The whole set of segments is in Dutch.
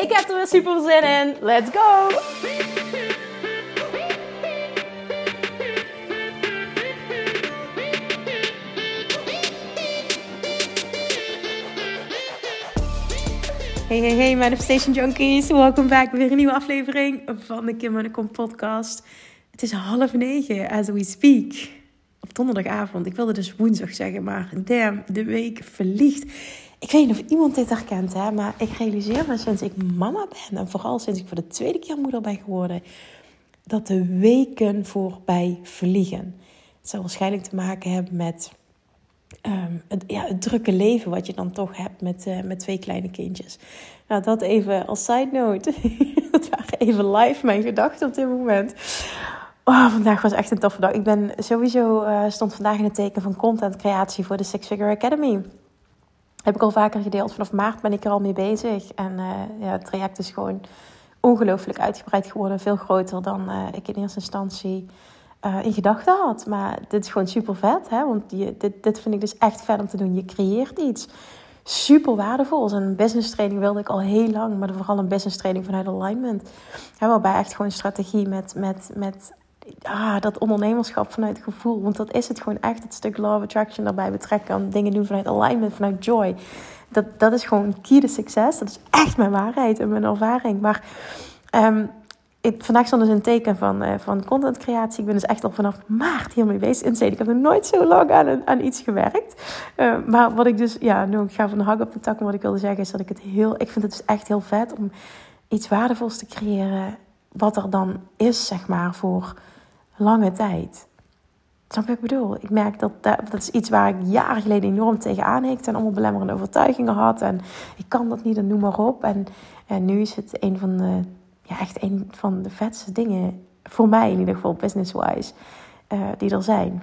Ik heb er weer super zin in. Let's go! Hey, hey, hey, Manifestation Junkies. Welkom back. Weer een nieuwe aflevering van de Kim en Kom podcast. Het is half negen as we speak. Op donderdagavond. Ik wilde dus woensdag zeggen, maar damn, de week vliegt. Ik weet niet of iemand dit herkent, hè, maar ik realiseer me sinds ik mama ben... en vooral sinds ik voor de tweede keer moeder ben geworden... dat de weken voorbij vliegen. Het zou waarschijnlijk te maken hebben met... Ehm, het, ja, het drukke leven wat je dan toch hebt met, uh, met twee kleine kindjes. Nou, dat even als side note. dat waren even live mijn gedachten op dit moment. Oh, vandaag was echt een toffe dag. Ik ben sowieso uh, stond vandaag in het teken van content creatie voor de Six Figure Academy. Heb ik al vaker gedeeld. Vanaf maart ben ik er al mee bezig. En uh, ja, het traject is gewoon ongelooflijk uitgebreid geworden. Veel groter dan uh, ik in eerste instantie in gedachten had. Maar dit is gewoon super vet. Hè? Want je, dit, dit vind ik dus echt vet om te doen. Je creëert iets super waardevol. Een business training wilde ik al heel lang, maar vooral een business training vanuit alignment. Ja, waarbij echt gewoon strategie met, met, met ah, dat ondernemerschap vanuit gevoel. Want dat is het gewoon echt, het stuk law attraction daarbij betrekken. Dingen doen vanuit alignment, vanuit joy. Dat, dat is gewoon key to succes. Dat is echt mijn waarheid en mijn ervaring. Maar um, ik, vandaag stond dus een teken van, uh, van content creatie. Ik ben dus echt al vanaf maart hiermee bezig. In ik heb nog nooit zo lang aan, aan iets gewerkt. Uh, maar wat ik dus, ja, nu ik ga van de hak op de tak. Maar wat ik wilde zeggen is dat ik het heel, ik vind het dus echt heel vet om iets waardevols te creëren. Wat er dan is, zeg maar, voor lange tijd. Snap ik bedoel? Ik merk dat, dat, is iets waar ik jaren geleden enorm tegenaan hikte en allemaal belemmerende overtuigingen had. En ik kan dat niet en noem maar op. En, en nu is het een van de, ja, echt een van de vetste dingen, voor mij in ieder geval, business-wise, uh, die er zijn.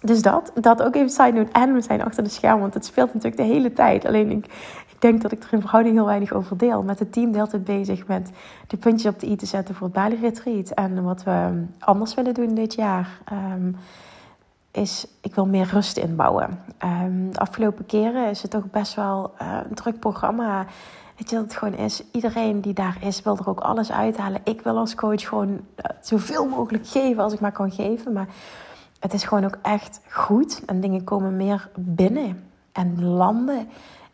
Dus dat, dat ook even side note. En we zijn achter de schermen, want het speelt natuurlijk de hele tijd. Alleen ik, denk dat ik er in verhouding heel weinig over deel. Met het team deelt het bezig met de puntjes op de i te zetten voor het Bali Retreat. En wat we anders willen doen dit jaar. Um, is, ik wil meer rust inbouwen. Um, de afgelopen keren is het toch best wel uh, een druk programma. Weet je dat het gewoon is? Iedereen die daar is, wil er ook alles uithalen. Ik wil als coach gewoon uh, zoveel mogelijk geven als ik maar kan geven. Maar het is gewoon ook echt goed. En dingen komen meer binnen en landen.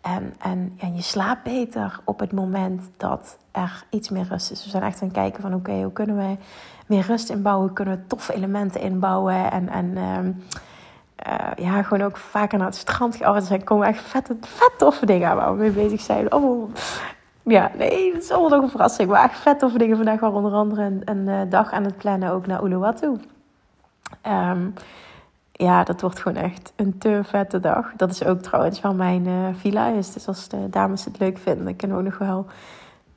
En, en, je slaapt beter op het moment dat er iets meer rust is. We zijn echt aan het kijken van oké, hoe kunnen we meer rust inbouwen? Hoe kunnen we toffe elementen inbouwen? En, en um, uh, ja, gewoon ook vaker naar het strand gaan. Oh, zijn komen echt vette, vet toffe dingen waar we mee bezig zijn. Oh, ja, nee, het is allemaal nog een verrassing. Maar echt vet toffe dingen vandaag. Waar onder andere een, een uh, dag aan het plannen ook naar Uluwatu. Um, ja, dat wordt gewoon echt een te vette dag. Dat is ook trouwens waar mijn uh, villa is. Dus als de dames het leuk vinden, dan kunnen we ook nog wel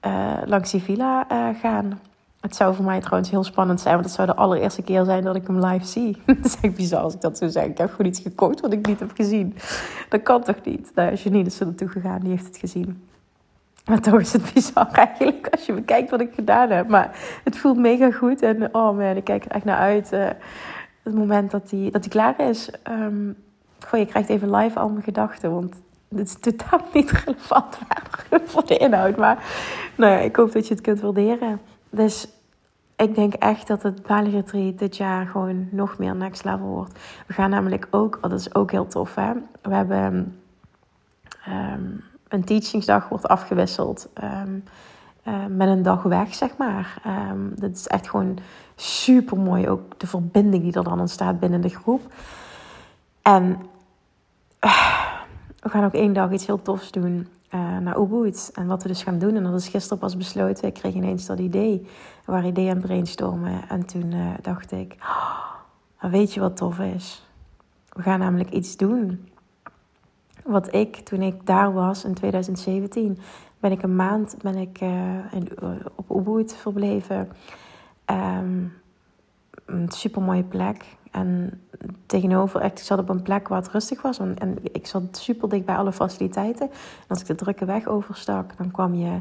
uh, langs die villa uh, gaan. Het zou voor mij trouwens heel spannend zijn, want het zou de allereerste keer zijn dat ik hem live zie. dat is echt bizar als ik dat zo zeg. Ik heb gewoon iets gekocht wat ik niet heb gezien. Dat kan toch niet? Nou, Janine is er naartoe gegaan, die heeft het gezien. Maar toch is het bizar eigenlijk als je bekijkt wat ik gedaan heb. Maar het voelt mega goed en oh man, ik kijk er echt naar uit het moment dat hij dat klaar is. Um, goh, je krijgt even live al mijn gedachten. Want dit is totaal niet relevant voor de inhoud. Maar nou ja, ik hoop dat je het kunt waarderen. Dus ik denk echt dat het Bali Retreat dit jaar gewoon nog meer next level wordt. We gaan namelijk ook, oh, dat is ook heel tof hè. We hebben um, een teachingsdag wordt afgewisseld. Um, uh, met een dag weg, zeg maar. Um, dat is echt gewoon super mooi. Ook de verbinding die er dan ontstaat binnen de groep. En uh, we gaan ook één dag iets heel tofs doen uh, naar Ubud. En wat we dus gaan doen, en dat is gisteren pas besloten. Ik kreeg ineens dat idee. We waren ideeën aan brainstormen. En toen dacht ik, oh, weet je wat tof is? We gaan namelijk iets doen wat ik toen ik daar was in 2017, ben ik een maand ben ik, uh, in, op Ubud verbleven. Um, een super mooie plek. En tegenover, ik zat op een plek waar het rustig was. En, en ik zat super dicht bij alle faciliteiten. En als ik de drukke weg overstak, dan kwam je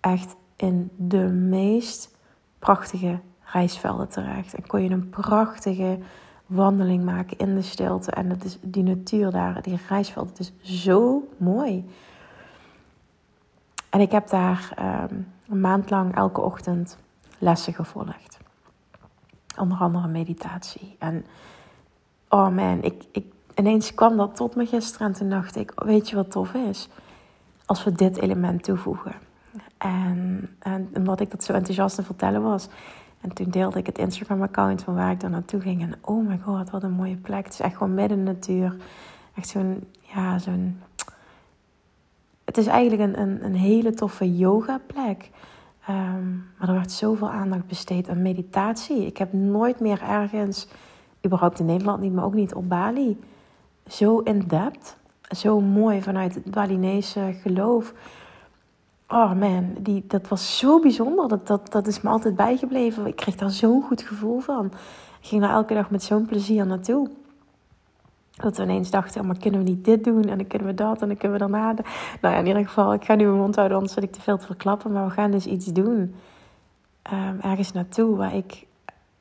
echt in de meest prachtige reisvelden terecht. En kon je een prachtige wandeling maken in de stilte. En het is, die natuur daar, die reisveld, het is zo mooi. En ik heb daar ehm, een maand lang elke ochtend lessen gevolgd. Onder andere meditatie. En oh man, ik, ik, ineens kwam dat tot me gisteren en toen dacht ik, weet je wat tof is? Als we dit element toevoegen. En, en omdat ik dat zo enthousiast te vertellen was. En toen deelde ik het Instagram-account van waar ik dan naartoe ging. En oh my god, wat een mooie plek. Het is echt gewoon midden in de natuur. Echt zo'n, ja, zo'n... Het is eigenlijk een, een, een hele toffe yoga-plek. Ehm, maar er werd zoveel aandacht besteed aan meditatie. Ik heb nooit meer ergens, überhaupt in Nederland niet, maar ook niet op Bali, zo in depth, zo mooi vanuit het Balinese geloof. Oh man, die, dat was zo bijzonder. Dat, dat, dat is me altijd bijgebleven. Ik kreeg daar zo'n goed gevoel van. Ik ging daar elke dag met zo'n plezier naartoe. Dat we ineens dachten, maar kunnen we niet dit doen? En dan kunnen we dat en dan kunnen we daarna... Nou ja, in ieder geval, ik ga nu mijn mond houden, anders zit ik te veel te verklappen. Maar we gaan dus iets doen. Um, ergens naartoe waar ik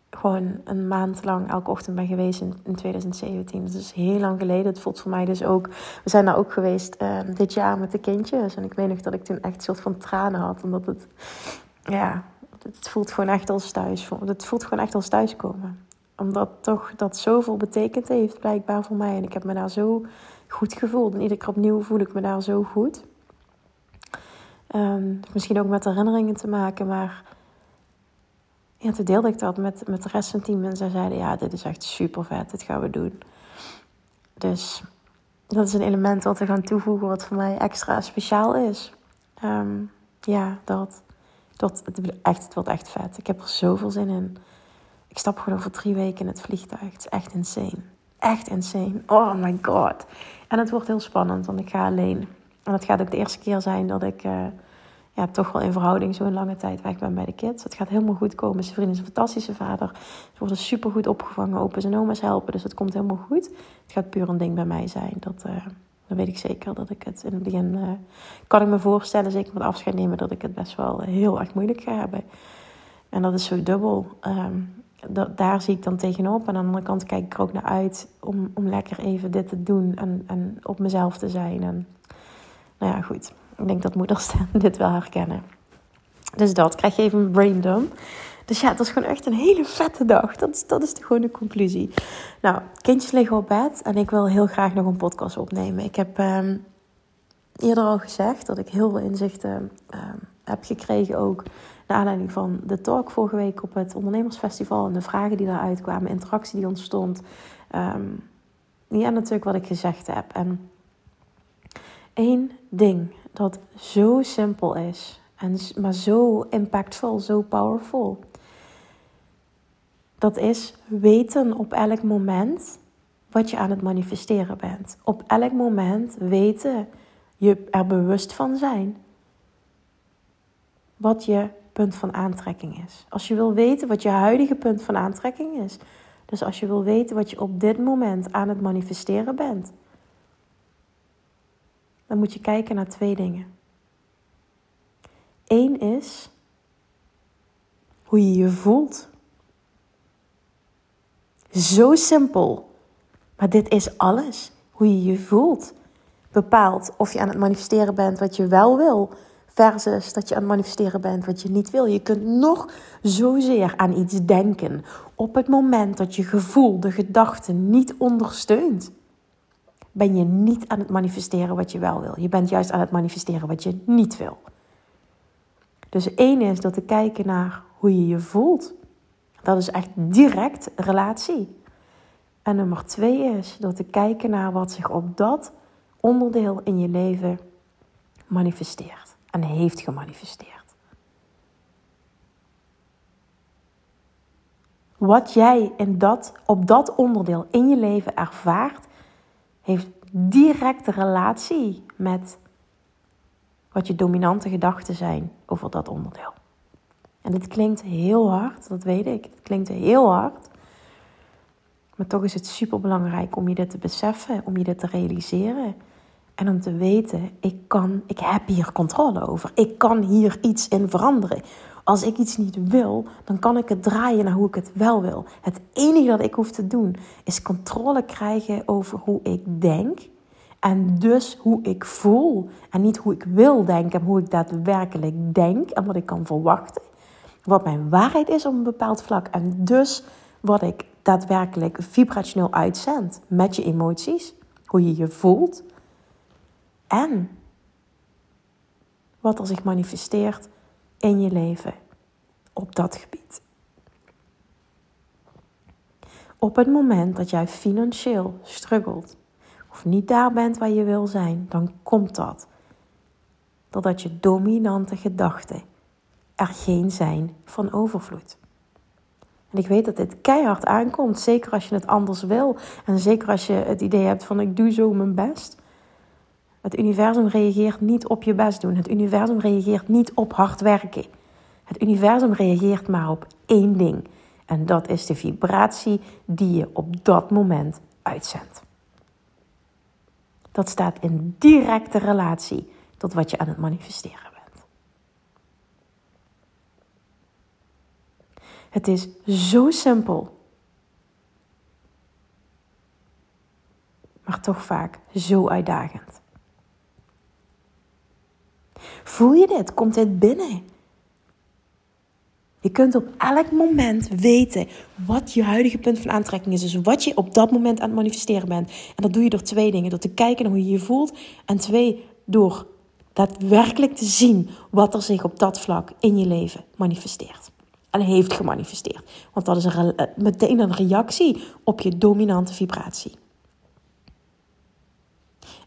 gewoon een maand lang elke ochtend ben geweest in, in 2017. Dat is heel lang geleden. Het voelt voor mij dus ook... We zijn daar ook geweest um, dit jaar met de kindjes. En ik weet nog dat ik toen echt een soort van tranen had. Omdat het... Ja, het voelt gewoon echt als thuis. Het voelt gewoon echt als thuiskomen omdat toch dat zoveel betekend heeft, blijkbaar voor mij. En ik heb me daar zo goed gevoeld. En iedere keer opnieuw voel ik me daar zo goed. Um, misschien ook met herinneringen te maken, maar ja, toen deelde ik dat met, met de rest van het team. En zij zeiden, ja, dit is echt super vet, dit gaan we doen. Dus dat is een element wat we gaan toevoegen, wat voor mij extra speciaal is. Um, ja, dat. dat het, echt, het wordt echt vet. Ik heb er zoveel zin in. Ik stap gewoon over drie weken in het vliegtuig. Het is echt insane. Echt insane. Oh my god. En het wordt heel spannend, want ik ga alleen. En het gaat ook de eerste keer zijn dat ik uh, ja, toch wel in verhouding zo'n lange tijd weg ben bij de kids. Het gaat helemaal goed komen. Zijn vriend is een fantastische vader. Ze worden super goed opgevangen. Opa's en oma's helpen. Dus het komt helemaal goed. Het gaat puur een ding bij mij zijn. Dat, uh, dan weet ik zeker dat ik het in het begin... Uh, kan ik me voorstellen, zeker met afscheid nemen... dat ik het best wel heel erg moeilijk ga hebben. En dat is zo dubbel. Dat, daar zie ik dan tegenop. En aan de andere kant kijk ik er ook naar uit om, om lekker even dit te doen en, en op mezelf te zijn. En nou ja, goed. Ik denk dat moeders dit wel herkennen. Dus dat, krijg je even een brain. Dus ja, het was gewoon echt een hele vette dag. Dat is, dat is gewoon de conclusie. Nou, kindjes liggen op bed en ik wil heel graag nog een podcast opnemen. Ik heb um, eerder al gezegd dat ik heel veel inzichten um, heb gekregen ook aanleiding van de talk vorige week op het ondernemersfestival en de vragen die daaruit kwamen, interactie die ontstond. Um, ja, natuurlijk wat ik gezegd heb. En één ding dat zo simpel is, en, maar zo impactvol, zo powerful. Dat is weten op elk moment wat je aan het manifesteren bent. Op elk moment weten, je er bewust van zijn wat je punt van aantrekking is. Als je wil weten wat je huidige punt van aantrekking is. Dus als je wil weten wat je op dit moment aan het manifesteren bent. Dan moet je kijken naar twee dingen. Eén is hoe je je voelt. Zo simpel. Maar dit is alles. Hoe je je voelt bepaalt of je aan het manifesteren bent wat je wel wil Versus dat je aan het manifesteren bent wat je niet wil. Je kunt nog zozeer aan iets denken. Op het moment dat je gevoel, de gedachte niet ondersteunt, ben je niet aan het manifesteren wat je wel wil. Je bent juist aan het manifesteren wat je niet wil. Dus één is dat te kijken naar hoe je je voelt. Dat is echt direct relatie. En nummer twee is door te kijken naar wat zich op dat onderdeel in je leven manifesteert en heeft gemanifesteerd. Wat jij in dat, op dat onderdeel in je leven ervaart, heeft directe relatie met wat je dominante gedachten zijn over dat onderdeel. En dit klinkt heel hard, dat weet ik. Het klinkt heel hard. Maar toch is het super belangrijk om je dit te beseffen, om je dit te realiseren. En om te weten, ik, kan, ik heb hier controle over. Ik kan hier iets in veranderen. Als ik iets niet wil, dan kan ik het draaien naar hoe ik het wel wil. Het enige dat ik hoef te doen is controle krijgen over hoe ik denk. En dus hoe ik voel. En niet hoe ik wil denken, hoe ik daadwerkelijk denk en wat ik kan verwachten. Wat mijn waarheid is op een bepaald vlak. En dus wat ik daadwerkelijk vibrationeel uitzend met je emoties. Hoe je je voelt. En wat er zich manifesteert in je leven op dat gebied. Op het moment dat jij financieel struggelt of niet daar bent waar je wil zijn, dan komt dat doordat je dominante gedachten er geen zijn van overvloed. En ik weet dat dit keihard aankomt, zeker als je het anders wil en zeker als je het idee hebt van ik doe zo mijn best. Het universum reageert niet op je best doen. Het universum reageert niet op hard werken. Het universum reageert maar op één ding. En dat is de vibratie die je op dat moment uitzendt. Dat staat in directe relatie tot wat je aan het manifesteren bent. Het is zo simpel. Maar toch vaak zo uitdagend. Voel je dit? Komt dit binnen? Je kunt op elk moment weten wat je huidige punt van aantrekking is. Dus wat je op dat moment aan het manifesteren bent. En dat doe je door twee dingen. Door te kijken naar hoe je je voelt. En twee, door daadwerkelijk te zien wat er zich op dat vlak in je leven manifesteert. En heeft gemanifesteerd. Want dat is een, eh, meteen een reactie op je dominante vibratie.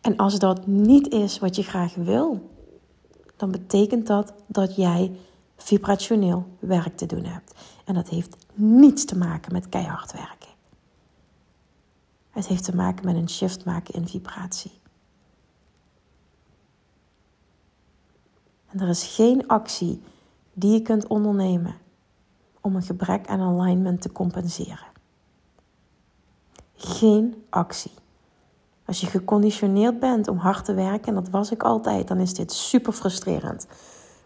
En als dat niet is wat je graag wil, dan betekent dat dat jij vibrationeel werk te doen hebt. En dat heeft niets te maken met keihard werken. Het heeft te maken met een shift maken in vibratie. En er is geen actie die je kunt ondernemen om een gebrek aan alignment te compenseren. Geen actie. Als je geconditioneerd bent om hard te werken, en dat was ik altijd, dan is dit super frustrerend.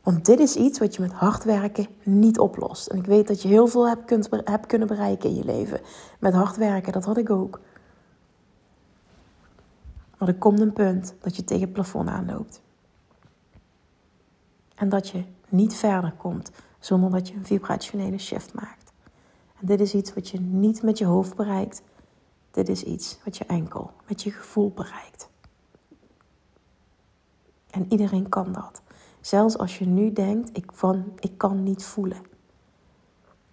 Want dit is iets wat je met hard werken niet oplost. En ik weet dat je heel veel hebt, kunt, hebt kunnen bereiken in je leven. Met hard werken, dat had ik ook. Maar er komt een punt dat je tegen het plafond aanloopt. En dat je niet verder komt zonder dat je een vibrationele shift maakt. En dit is iets wat je niet met je hoofd bereikt. Dit is iets wat je enkel met je gevoel bereikt. En iedereen kan dat. Zelfs als je nu denkt, ik, van, ik kan niet voelen.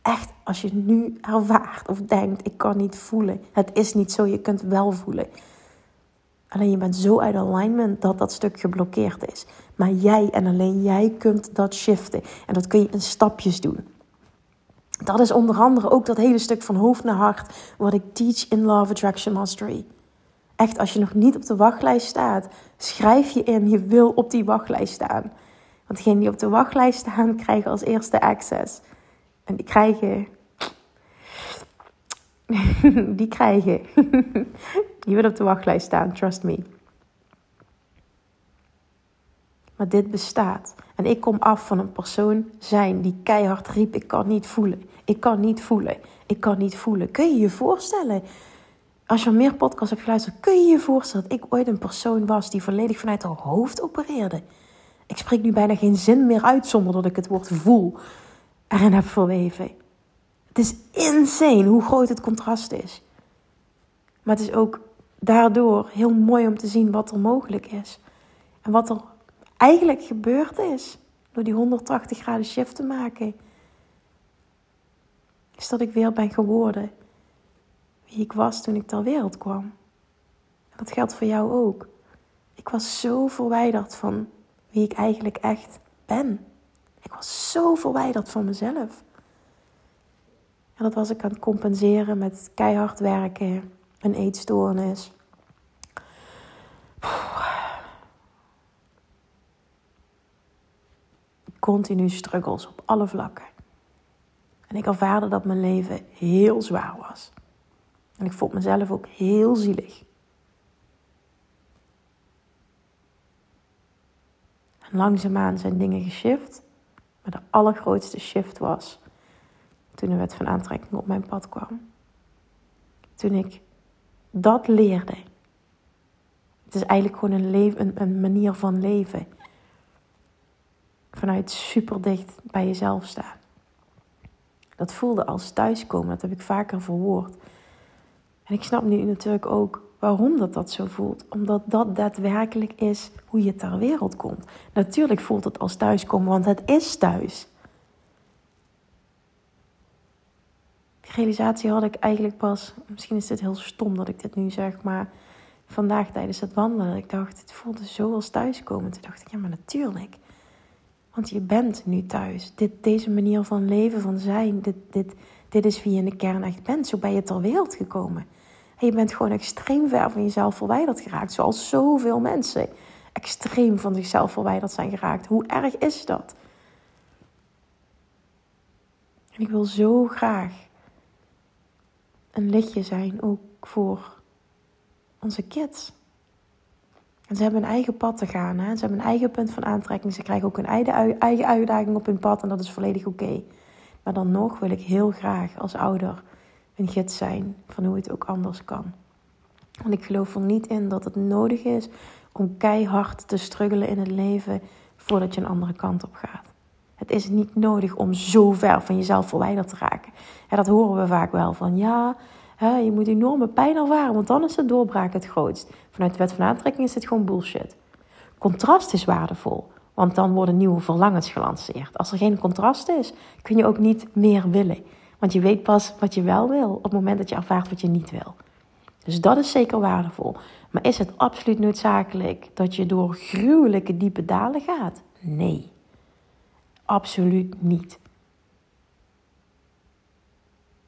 Echt, als je nu ervaart of denkt, ik kan niet voelen. Het is niet zo, je kunt wel voelen. Alleen je bent zo uit alignment dat dat stuk geblokkeerd is. Maar jij en alleen jij kunt dat shiften. En dat kun je in stapjes doen. Dat is onder andere ook dat hele stuk van hoofd naar hart, wat ik teach in Love Attraction Mastery. Echt, als je nog niet op de wachtlijst staat, schrijf je in, je wil op die wachtlijst staan. Want degenen die op de wachtlijst staan, krijgen als eerste access. En die krijgen. die krijgen. je wil op de wachtlijst staan, trust me. Maar dit bestaat. En ik kom af van een persoon zijn die keihard riep: Ik kan niet voelen. Ik kan niet voelen. Ik kan niet voelen. Kun je je voorstellen? Als je meer podcasts hebt geluisterd, kun je je voorstellen dat ik ooit een persoon was die volledig vanuit haar hoofd opereerde? Ik spreek nu bijna geen zin meer uit zonder dat ik het woord voel erin heb verweven. Het is insane hoe groot het contrast is. Maar het is ook daardoor heel mooi om te zien wat er mogelijk is. En wat er eigenlijk gebeurd is door die 180 graden shift te maken. Is dat ik weer ben geworden wie ik was toen ik ter wereld kwam. Dat geldt voor jou ook. Ik was zo verwijderd van wie ik eigenlijk echt ben. Ik was zo verwijderd van mezelf. En dat was ik aan het compenseren met keihard werken, een eetstoornis. Continu struggles op alle vlakken. En ik ervaarde dat mijn leven heel zwaar was. En ik vond mezelf ook heel zielig. En langzaamaan zijn dingen geshift. Maar de allergrootste shift was toen er wet van aantrekking op mijn pad kwam. Toen ik dat leerde. Het is eigenlijk gewoon een, een, een manier van leven. Vanuit super dicht bij jezelf staan. Dat voelde als thuiskomen, dat heb ik vaker verwoord. En ik snap nu natuurlijk ook waarom dat dat zo voelt. Omdat dat daadwerkelijk is hoe je ter wereld komt. Natuurlijk voelt het als thuiskomen, want het is thuis. Die realisatie had ik eigenlijk pas, misschien is dit heel stom dat ik dit nu zeg, maar vandaag tijdens het wandelen. Ik dacht, het voelde zo als thuiskomen. Toen dacht ik, ja maar natuurlijk. Want je bent nu thuis. Dit, deze manier van leven, van zijn, dit, dit, dit is wie je in de kern echt bent. Zo ben je ter wereld gekomen. En je bent gewoon extreem ver van jezelf verwijderd geraakt. Zoals zoveel mensen extreem van zichzelf verwijderd zijn geraakt. Hoe erg is dat? En ik wil zo graag een lichtje zijn, ook voor onze kids. Ze hebben een eigen pad te gaan. Hè? Ze hebben een eigen punt van aantrekking. Ze krijgen ook een eigen, uitdaging op hun pad en dat is volledig oké. Maar dan nog wil ik heel graag als ouder een gids zijn van hoe het ook anders kan. Want ik geloof er niet in dat het nodig is om keihard te struggelen in het leven voordat je een andere kant op gaat. Het is niet nodig om zo ver van jezelf verwijderd te raken. En dat horen we vaak wel van ja, je moet enorme pijn ervaren, want dan is de doorbraak het grootst. Vanuit de wet van aantrekking is dit gewoon bullshit. Contrast is waardevol, want dan worden nieuwe verlangens gelanceerd. Als er geen contrast is, kun je ook niet meer willen. Want je weet pas wat je wel wil op het moment dat je ervaart wat je niet wil. Dus dat is zeker waardevol. Maar is het absoluut noodzakelijk dat je door gruwelijke diepe dalen gaat? Nee. Absoluut niet.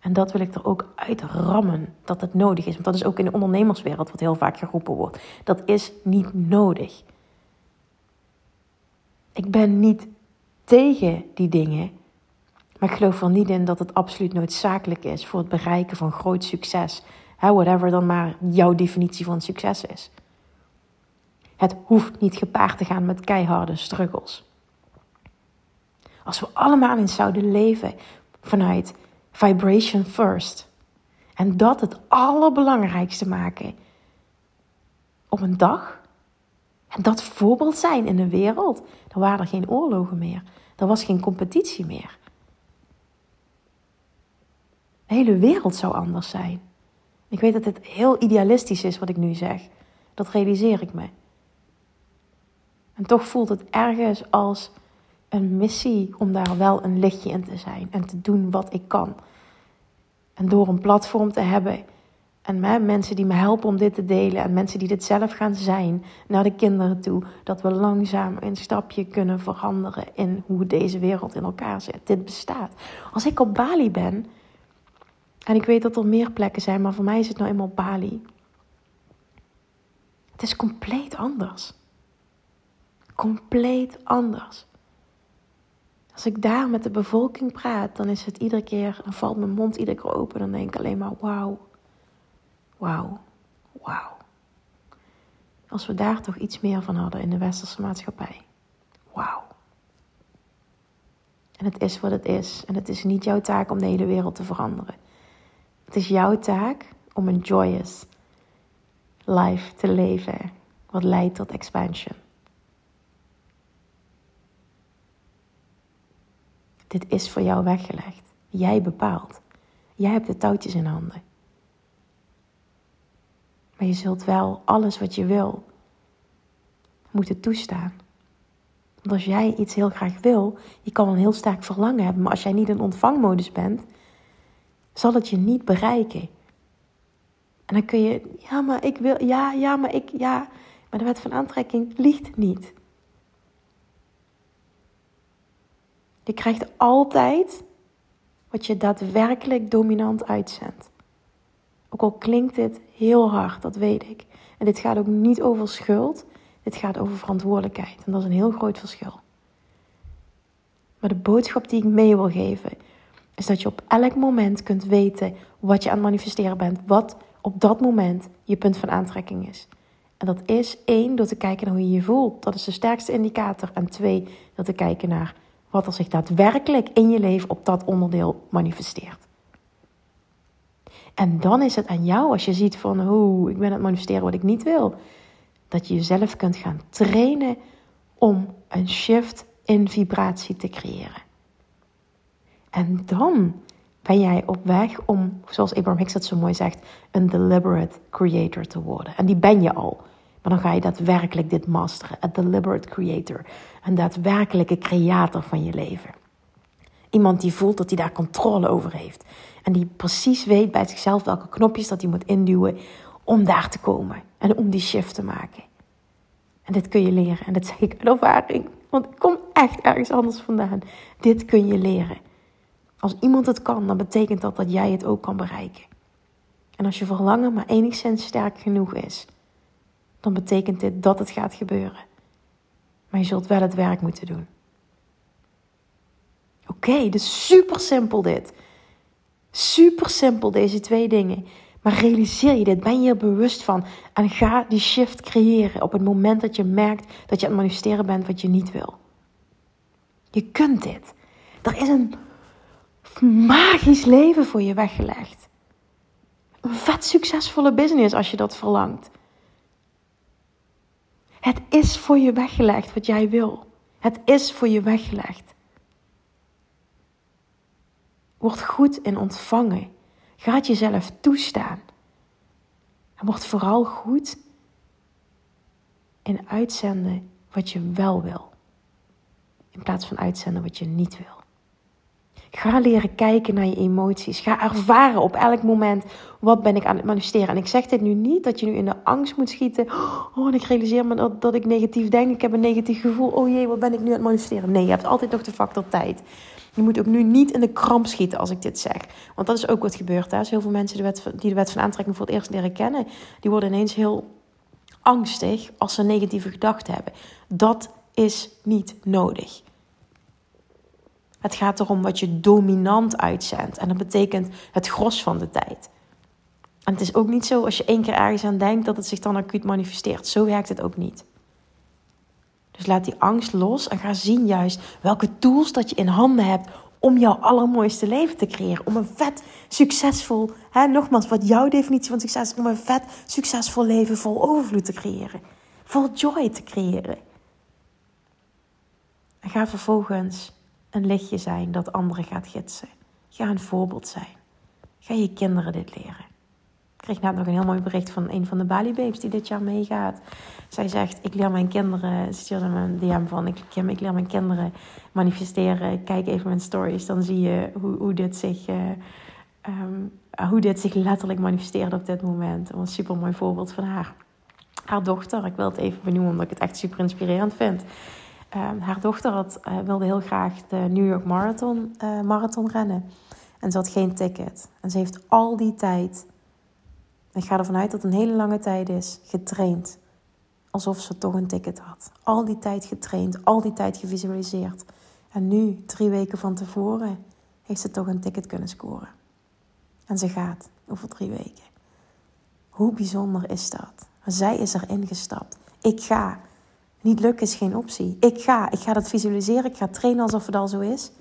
En dat wil ik er ook uitrammen dat het nodig is. Want dat is ook in de ondernemerswereld wat heel vaak geroepen wordt. Dat is niet nodig. Ik ben niet tegen die dingen. Maar ik geloof er niet in dat het absoluut noodzakelijk is voor het bereiken van groot succes. whatever dan maar jouw definitie van succes is. Het hoeft niet gepaard te gaan met keiharde struggles. Als we allemaal eens zouden leven vanuit vibration first. En dat het allerbelangrijkste maken op een dag. En dat voorbeeld zijn in de wereld. Dan waren er geen oorlogen meer. Er was geen competitie meer. De hele wereld zou anders zijn. Ik weet dat dit heel idealistisch is wat ik nu zeg. Dat realiseer ik me. En toch voelt het ergens als een missie om daar wel een lichtje in te zijn en te doen wat ik kan. En door een platform te hebben en mensen die me helpen om dit te delen en mensen die dit zelf gaan zijn naar de kinderen toe, dat we langzaam een stapje kunnen veranderen in hoe deze wereld in elkaar zit. Dit bestaat. Als ik op Bali ben, en ik weet dat er meer plekken zijn, maar voor mij is het nou eenmaal Bali. Het is compleet anders. Compleet anders. Als ik daar met de bevolking praat, dan is het iedere keer, dan valt mijn mond iedere keer open. Dan denk ik alleen maar wauw, wauw, wauw. Als we daar toch iets meer van hadden in de westerse maatschappij. Wauw. En het is wat het is. En het is niet jouw taak om de hele wereld te veranderen. Het is jouw taak om een joyous life te leven, wat leidt tot expansion. Dit is voor jou weggelegd. Jij bepaalt. Jij hebt de touwtjes in handen. Maar je zult wel alles wat je wil moeten toestaan. Want als jij iets heel graag wil, je kan een heel sterk verlangen hebben, maar als jij niet in ontvangmodus bent, zal het je niet bereiken. En dan kun je, ja, maar ik wil, ja, ja, maar ik, ja. Maar de wet van aantrekking liegt niet. Je krijgt altijd wat je daadwerkelijk dominant uitzendt. Ook al klinkt dit heel hard, dat weet ik. En dit gaat ook niet over schuld, dit gaat over verantwoordelijkheid. En dat is een heel groot verschil. Maar de boodschap die ik mee wil geven, is dat je op elk moment kunt weten wat je aan het manifesteren bent. Wat op dat moment je punt van aantrekking is. En dat is één, door te kijken naar hoe je je voelt. Dat is de sterkste indicator. En twee, door te kijken naar wat er zich daadwerkelijk in je leven op dat onderdeel manifesteert. En dan is het aan jou als je ziet van, hoe ik ben aan het manifesteren wat ik niet wil. Dat je jezelf kunt gaan trainen om een shift in vibratie te creëren. En dan ben jij op weg om, zoals Abraham Hicks zo mooi zegt, een deliberate creator te worden. En die ben je al. Maar dan ga je daadwerkelijk dit masteren. Een deliberate creator. Een daadwerkelijke creator van je leven. Iemand die voelt dat hij daar controle over heeft. En die precies weet bij zichzelf welke knopjes dat hij moet induwen om daar te komen. En om die shift te maken. En dit kun je leren. En dat zeg ik uit ervaring. Want ik kom echt ergens anders vandaan. Dit kun je leren. Als iemand het kan, dan betekent dat dat jij het ook kan bereiken. En als je verlangen maar enigszins sterk genoeg is, dan betekent dit dat het gaat gebeuren. Maar je zult wel het werk moeten doen. Oké, dus super simpel dit. Super simpel deze twee dingen. Maar realiseer je dit, ben je er bewust van en ga die shift creëren op het moment dat je merkt dat je aan het manifesteren bent wat je niet wil. Je kunt dit. Er is een magisch leven voor je weggelegd. Een vet succesvolle business als je dat verlangt. Het is voor je weggelegd wat jij wil. Het is voor je weggelegd. Word goed in ontvangen. Ga het jezelf toestaan. En word vooral goed in uitzenden wat je wel wil. In plaats van uitzenden wat je niet wil. Ga leren kijken naar je emoties. Ga ervaren op elk moment wat ben ik aan het manifesteren. En ik zeg dit nu niet dat je nu in de angst moet schieten. Oh, en ik realiseer me dat, ik negatief denk. Ik heb een negatief gevoel. Oh jee, wat ben ik nu aan het manifesteren? Nee, je hebt altijd nog de factor tijd. Je moet ook nu niet in de kramp schieten als ik dit zeg. Want dat is ook wat gebeurt. Hè? Heel veel mensen de, wet, die de wet van aantrekking voor het eerst leren kennen, die worden ineens heel angstig als ze negatieve gedachten hebben. Dat is niet nodig. Het gaat erom wat je dominant uitzendt. En dat betekent het gros van de tijd. En het is ook niet zo als je één keer ergens aan denkt dat het zich dan acuut manifesteert. Zo werkt het ook niet. Dus laat die angst los en ga zien juist welke tools dat je in handen hebt om jouw allermooiste leven te creëren. Om een vet succesvol, hè, nogmaals, wat jouw definitie van succes is, om een vet succesvol leven vol overvloed te creëren. Vol joy te creëren. En ga vervolgens een lichtje zijn dat anderen gaat gidsen. Ga een voorbeeld zijn. Ga je kinderen dit leren. Ik kreeg net nog een heel mooi bericht van een van de Bali Babes die dit jaar meegaat. Zij zegt, ik leer mijn kinderen, ze stuurde me een DM van, ik, leer mijn kinderen manifesteren. Kijk even mijn stories, dan zie je hoe, hoe, dit, zich, uh, um, hoe dit zich letterlijk manifesteert op dit moment. Een super mooi voorbeeld van haar. Haar dochter, ik wil het even benoemen omdat ik het echt super inspirerend vind. Ehm, haar dochter had, uh, wilde heel graag de New York Marathon, uh, marathon rennen. En ze had geen ticket. En ze heeft al die tijd, ik ga ervan uit dat het een hele lange tijd is, getraind. Alsof ze toch een ticket had. Al die tijd getraind, al die tijd gevisualiseerd. En nu, drie weken van tevoren, heeft ze toch een ticket kunnen scoren. En ze gaat over drie weken. Hoe bijzonder is dat? Zij is erin gestapt. Ik ga. Niet lukken is geen optie. Ik ga, ik ga dat visualiseren, ik ga trainen alsof het al zo is.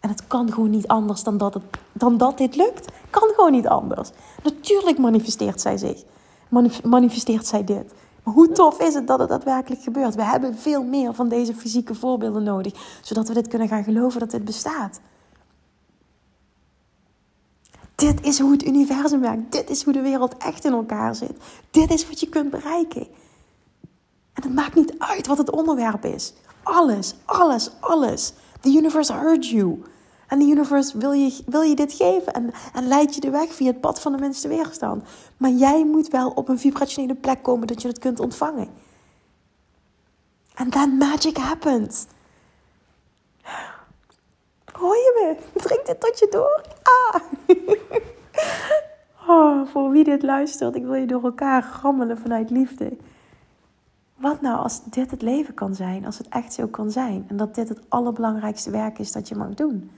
En het kan gewoon niet anders dan dat, het, dan dat dit lukt. Kan gewoon niet anders. Natuurlijk manifesteert zij zich. manifesteert zij dit. Maar hoe tof is het dat het daadwerkelijk gebeurt? We hebben veel meer van deze fysieke voorbeelden nodig, zodat we dit kunnen gaan geloven dat dit bestaat. Dit is hoe het universum werkt. Dit is hoe de wereld echt in elkaar zit. Dit is wat je kunt bereiken. En het maakt niet uit wat het onderwerp is. Alles, alles, alles. The universe heard you. En de universe wil je, wil je dit geven en, en leidt je de weg via het pad van de minste weerstand. Maar jij moet wel op een vibrationele plek komen dat je het kunt ontvangen. And then magic happens. Hoor je me? Drink dit tot je door. Ah. Oh, voor wie dit luistert, ik wil je door elkaar rammelen vanuit liefde. Wat nou als dit het leven kan zijn, als het echt zo kan zijn en dat dit het allerbelangrijkste werk is dat je mag doen?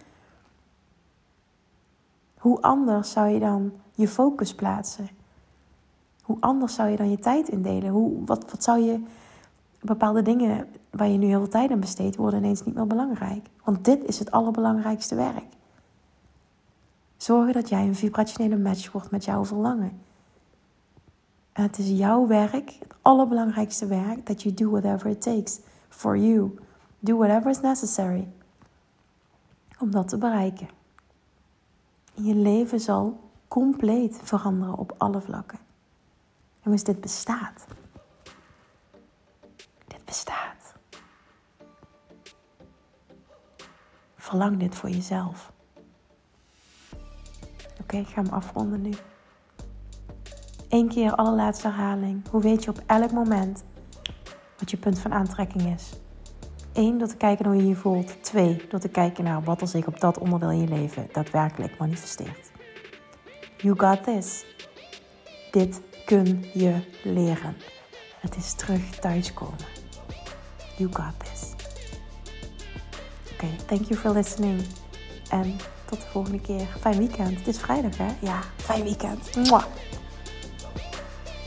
Hoe anders zou je dan je focus plaatsen? Hoe anders zou je dan je tijd indelen? Hoe, wat, wat zou je bepaalde dingen waar je nu heel veel tijd aan besteedt, worden ineens niet meer belangrijk. Want dit is het allerbelangrijkste werk. Zorgen dat jij een vibrationele match wordt met jouw verlangen. En het is jouw werk, het allerbelangrijkste werk, dat you do whatever it takes for you. Do whatever is necessary om dat te bereiken. Je leven zal compleet veranderen op alle vlakken. Jongens, dit bestaat bestaat. Verlang dit voor jezelf. Oké, ik ga hem afronden nu. Eén keer allerlaatste herhaling. Hoe weet je op elk moment wat je punt van aantrekking is? Eén, door te kijken hoe je je voelt. Twee, door te kijken naar wat er zich op dat onderdeel in je leven daadwerkelijk manifesteert. You got this. Dit kun je leren. Het is terug thuiskomen. You got this. Oké, okay, thank you for listening. En tot de volgende keer. Fijn weekend. Het is vrijdag, hè? Ja, fijn weekend. Mwah.